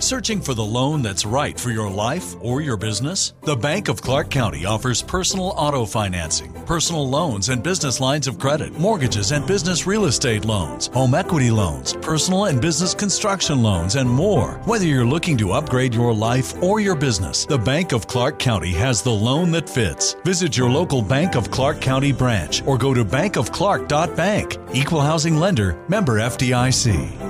Searching for the loan that's right for your life or your business? The Bank of Clark County offers personal auto financing, personal loans and business lines of credit, mortgages and business real estate loans, home equity loans, personal and business construction loans, and more. Whether you're looking to upgrade your life or your business, the Bank of Clark County has the loan that fits. Visit your local Bank of Clark County branch or go to bankofclark.bank. Equal housing lender, member FDIC.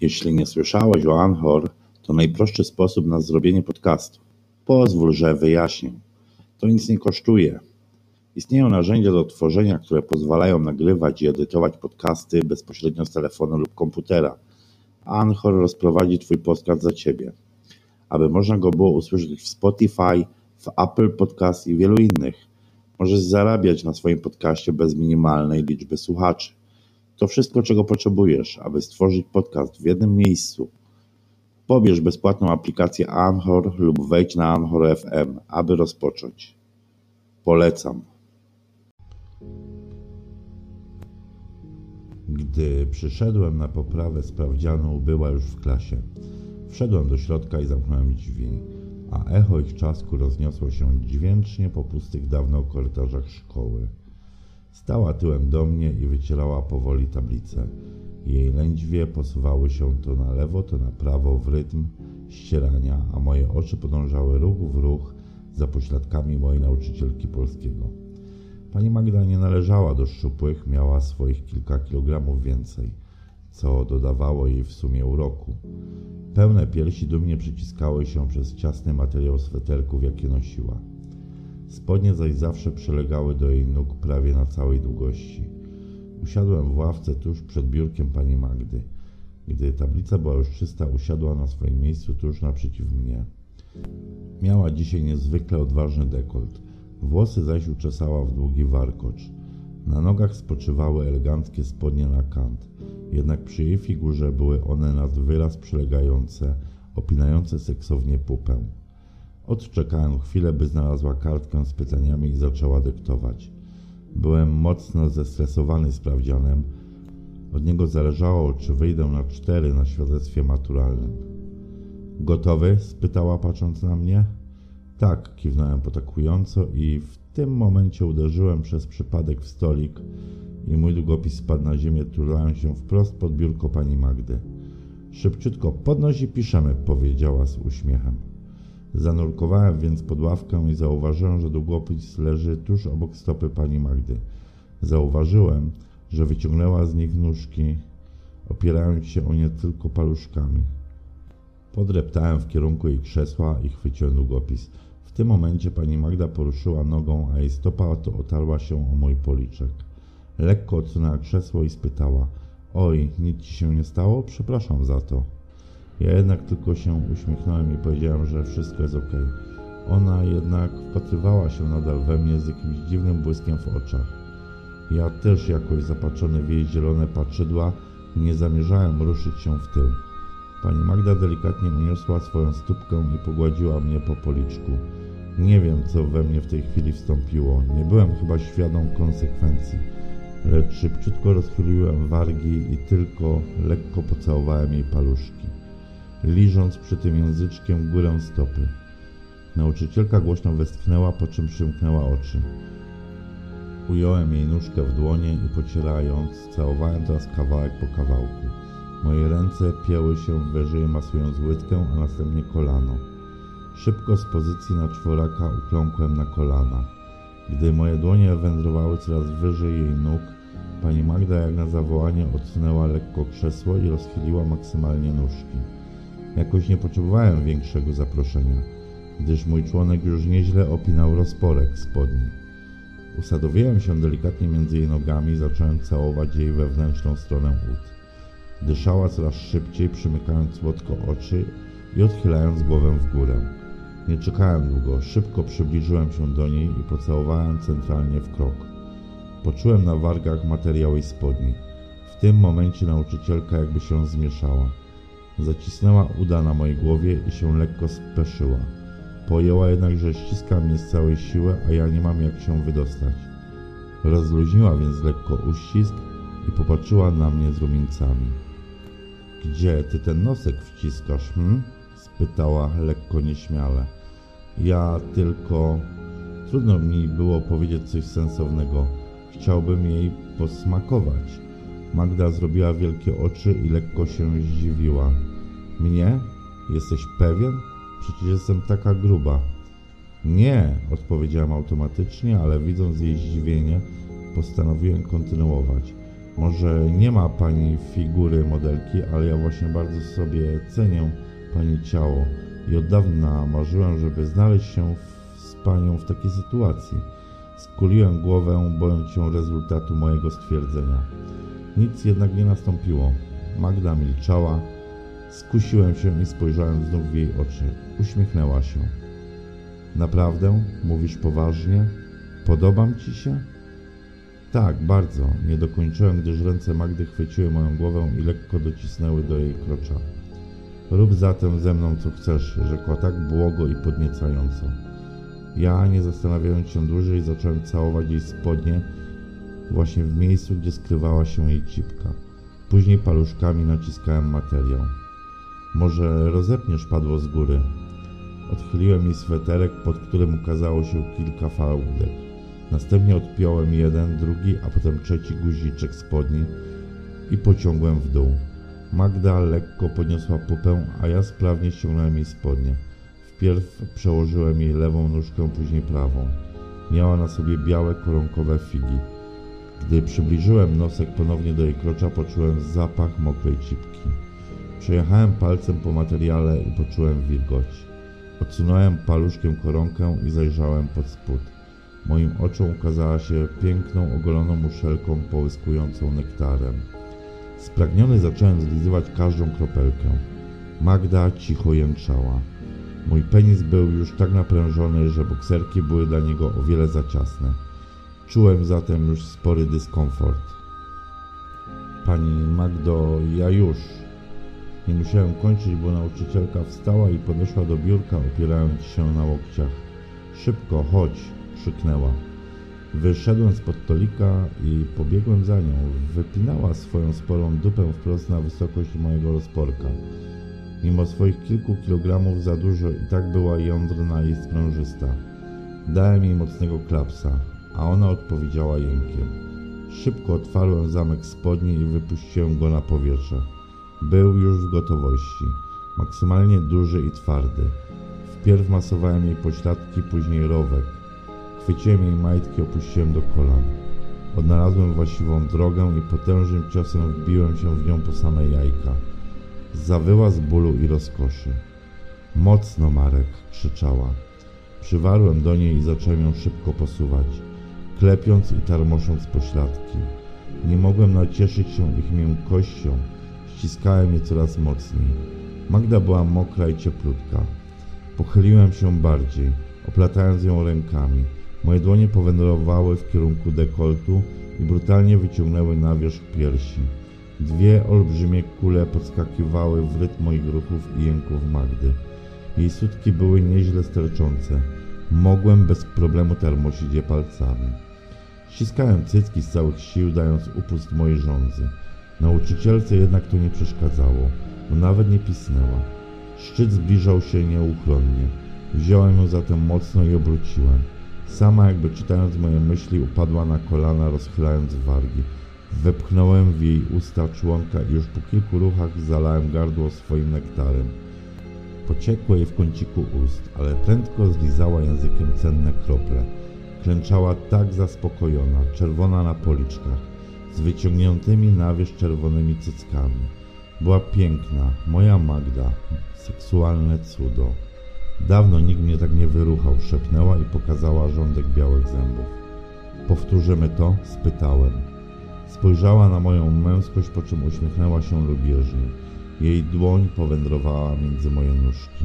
Jeśli nie słyszałeś o Anchor, to najprostszy sposób na zrobienie podcastu. Pozwól, że wyjaśnię. To nic nie kosztuje. Istnieją narzędzia do tworzenia, które pozwalają nagrywać i edytować podcasty bezpośrednio z telefonu lub komputera. Anchor rozprowadzi Twój podcast za Ciebie, aby można go było usłyszeć w Spotify, w Apple Podcast i wielu innych. Możesz zarabiać na swoim podcaście bez minimalnej liczby słuchaczy. To wszystko, czego potrzebujesz, aby stworzyć podcast w jednym miejscu. Pobierz bezpłatną aplikację Anchor lub wejdź na Anchor FM, aby rozpocząć. Polecam. Gdy przyszedłem na poprawę sprawdzianu, była już w klasie. Wszedłem do środka i zamknąłem drzwi, a echo ich czasku rozniosło się dźwięcznie po pustych dawno korytarzach szkoły. Stała tyłem do mnie i wycierała powoli tablicę. Jej lędźwie posuwały się to na lewo, to na prawo w rytm ścierania, a moje oczy podążały ruch w ruch za pośladkami mojej nauczycielki polskiego. Pani Magda nie należała do szczupłych, miała swoich kilka kilogramów więcej, co dodawało jej w sumie uroku. Pełne piersi dumnie przyciskały się przez ciasny materiał sweterków, jakie nosiła. Spodnie zaś zawsze przylegały do jej nóg prawie na całej długości. Usiadłem w ławce tuż przed biurkiem pani Magdy. Gdy tablica była już czysta, usiadła na swoim miejscu tuż naprzeciw mnie. Miała dzisiaj niezwykle odważny dekolt. Włosy zaś uczesała w długi warkocz. Na nogach spoczywały eleganckie spodnie na kant, jednak przy jej figurze były one nad wyraz przylegające, opinające seksownie pupę. Odczekałem chwilę, by znalazła kartkę z pytaniami i zaczęła dyktować. Byłem mocno zestresowany sprawdzianem. Od niego zależało, czy wyjdę na cztery na świadectwie maturalnym. Gotowy? spytała patrząc na mnie. Tak, kiwnąłem potakująco i w tym momencie uderzyłem przez przypadek w stolik i mój długopis spadł na ziemię, turlając się wprost pod biurko pani Magdy. Szybciutko podnoś i piszemy, powiedziała z uśmiechem. Zanurkowałem więc pod ławkę i zauważyłem, że długopis leży tuż obok stopy pani Magdy. Zauważyłem, że wyciągnęła z nich nóżki, opierając się o nie tylko paluszkami. Podreptałem w kierunku jej krzesła i chwyciłem długopis. W tym momencie pani Magda poruszyła nogą, a jej stopa to otarła się o mój policzek. Lekko odsunęła krzesło i spytała: Oj, nic ci się nie stało? Przepraszam za to. Ja jednak tylko się uśmiechnąłem i powiedziałem, że wszystko jest ok. Ona jednak wpatrywała się nadal we mnie z jakimś dziwnym błyskiem w oczach. Ja też jakoś zapatrzony w jej zielone patrzydła nie zamierzałem ruszyć się w tył. Pani Magda delikatnie uniosła swoją stópkę i pogładziła mnie po policzku. Nie wiem, co we mnie w tej chwili wstąpiło. Nie byłem chyba świadom konsekwencji, lecz szybciutko rozchyliłem wargi i tylko lekko pocałowałem jej paluszki liżąc przy tym języczkiem górę stopy. Nauczycielka głośno westchnęła, po czym przymknęła oczy. Ująłem jej nóżkę w dłonie i pocierając, całowałem teraz kawałek po kawałku. Moje ręce pięły się wyżej, masując łydkę, a następnie kolano. Szybko z pozycji na czworaka ukląkłem na kolana. Gdy moje dłonie wędrowały coraz wyżej jej nóg, pani Magda jak na zawołanie odsunęła lekko krzesło i rozchyliła maksymalnie nóżki. Jakoś nie potrzebowałem większego zaproszenia, gdyż mój członek już nieźle opinał rozporek spodni. Usadowiłem się delikatnie między jej nogami i zacząłem całować jej wewnętrzną stronę ud. Dyszała coraz szybciej, przymykając słodko oczy i odchylając głowę w górę. Nie czekałem długo, szybko przybliżyłem się do niej i pocałowałem centralnie w krok. Poczułem na wargach materiał jej spodni. W tym momencie nauczycielka jakby się zmieszała. Zacisnęła uda na mojej głowie i się lekko speszyła. Pojęła jednak, że ściska mnie z całej siły, a ja nie mam jak się wydostać. Rozluźniła więc lekko uścisk i popatrzyła na mnie z rumieńcami. Gdzie ty ten nosek wciskasz, hm? spytała lekko nieśmiale. Ja tylko... Trudno mi było powiedzieć coś sensownego. Chciałbym jej posmakować. Magda zrobiła wielkie oczy i lekko się zdziwiła. Mnie? Jesteś pewien? Przecież jestem taka gruba. Nie, odpowiedziałem automatycznie, ale widząc jej zdziwienie, postanowiłem kontynuować. Może nie ma pani figury modelki, ale ja właśnie bardzo sobie cenię pani ciało i od dawna marzyłem, żeby znaleźć się w, z panią w takiej sytuacji. Skuliłem głowę, bojąc się rezultatu mojego stwierdzenia. Nic jednak nie nastąpiło. Magda milczała. Skusiłem się i spojrzałem znów w jej oczy. Uśmiechnęła się. Naprawdę? Mówisz poważnie? Podobam ci się? Tak, bardzo. Nie dokończyłem, gdyż ręce Magdy chwyciły moją głowę i lekko docisnęły do jej krocza. Rób zatem ze mną co chcesz, rzekła tak błogo i podniecająco. Ja, nie zastanawiając się dłużej, zacząłem całować jej spodnie właśnie w miejscu, gdzie skrywała się jej cipka. Później paluszkami naciskałem materiał. Może rozepniesz padło z góry. Odchyliłem jej sweterek, pod którym ukazało się kilka fałdek. Następnie odpiąłem jeden, drugi, a potem trzeci guziczek spodni i pociągłem w dół. Magda lekko podniosła pupę, a ja sprawnie ściągnąłem jej spodnie. Wpierw przełożyłem jej lewą nóżkę, później prawą. Miała na sobie białe koronkowe figi. Gdy przybliżyłem nosek ponownie do jej krocza, poczułem zapach mokrej cipki. Przejechałem palcem po materiale i poczułem wilgoć. Odsunąłem paluszkiem koronkę i zajrzałem pod spód. Moim oczom ukazała się piękną, ogoloną muszelką połyskującą nektarem. Spragniony zacząłem zlizywać każdą kropelkę. Magda cicho jęczała. Mój penis był już tak naprężony, że bokserki były dla niego o wiele za ciasne. Czułem zatem już spory dyskomfort. Pani Magdo, ja już. Nie musiałem kończyć, bo nauczycielka wstała i podeszła do biurka, opierając się na łokciach. Szybko, chodź, krzyknęła. Wyszedłem z podtolika i pobiegłem za nią. Wypinała swoją sporą dupę wprost na wysokość mojego rozporka. Mimo swoich kilku kilogramów za dużo i tak była jądrna i sprężysta. Dałem jej mocnego klapsa, a ona odpowiedziała jękiem. Szybko otwarłem zamek spodni i wypuściłem go na powietrze. Był już w gotowości, maksymalnie duży i twardy. Wpierw masowałem jej pośladki, później rowek. Chwyciłem jej majtki, opuściłem do kolan. Odnalazłem właściwą drogę i potężnym ciosem wbiłem się w nią po same jajka. Zawyła z bólu i rozkoszy. Mocno, Marek, krzyczała. Przywarłem do niej i zacząłem ją szybko posuwać, klepiąc i tarmosząc pośladki. Nie mogłem nacieszyć się ich miękkością, ściskałem je coraz mocniej. Magda była mokra i cieplutka. Pochyliłem się bardziej, oplatając ją rękami. Moje dłonie powędrowały w kierunku dekoltu i brutalnie wyciągnęły na wierzch piersi. Dwie olbrzymie kule podskakiwały w rytm moich ruchów i jęków Magdy. Jej sutki były nieźle sterczące. Mogłem bez problemu termosić je palcami. Ściskałem cycki z całych sił, dając upust mojej żądzy. Nauczycielce jednak to nie przeszkadzało, bo nawet nie pisnęła. Szczyt zbliżał się nieuchronnie. Wziąłem ją zatem mocno i obróciłem. Sama jakby czytając moje myśli upadła na kolana, rozchylając wargi. Wepchnąłem w jej usta członka i już po kilku ruchach zalałem gardło swoim nektarem. Pociekło jej w kąciku ust, ale prędko zlizała językiem cenne krople. Klęczała tak zaspokojona, czerwona na policzkach, z wyciągniętymi na wierzch czerwonymi cyckami. Była piękna, moja Magda, seksualne cudo. Dawno nikt mnie tak nie wyruchał, szepnęła i pokazała rządek białych zębów. Powtórzymy to? spytałem. Spojrzała na moją męskość, po czym uśmiechnęła się lubieżnie. Jej dłoń powędrowała między moje nóżki.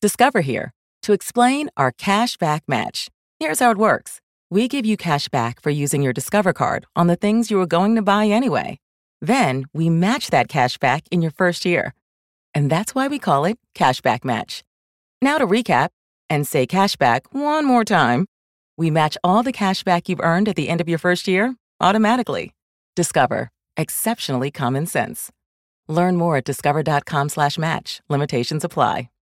Discover here to explain our cash back match. Here's how it works we give you cash back for using your Discover card on the things you were going to buy anyway. Then we match that cash back in your first year. And that's why we call it Cashback Match. Now to recap and say cashback one more time. We match all the cash back you've earned at the end of your first year automatically. Discover. Exceptionally common sense. Learn more at discover.com slash match. Limitations apply.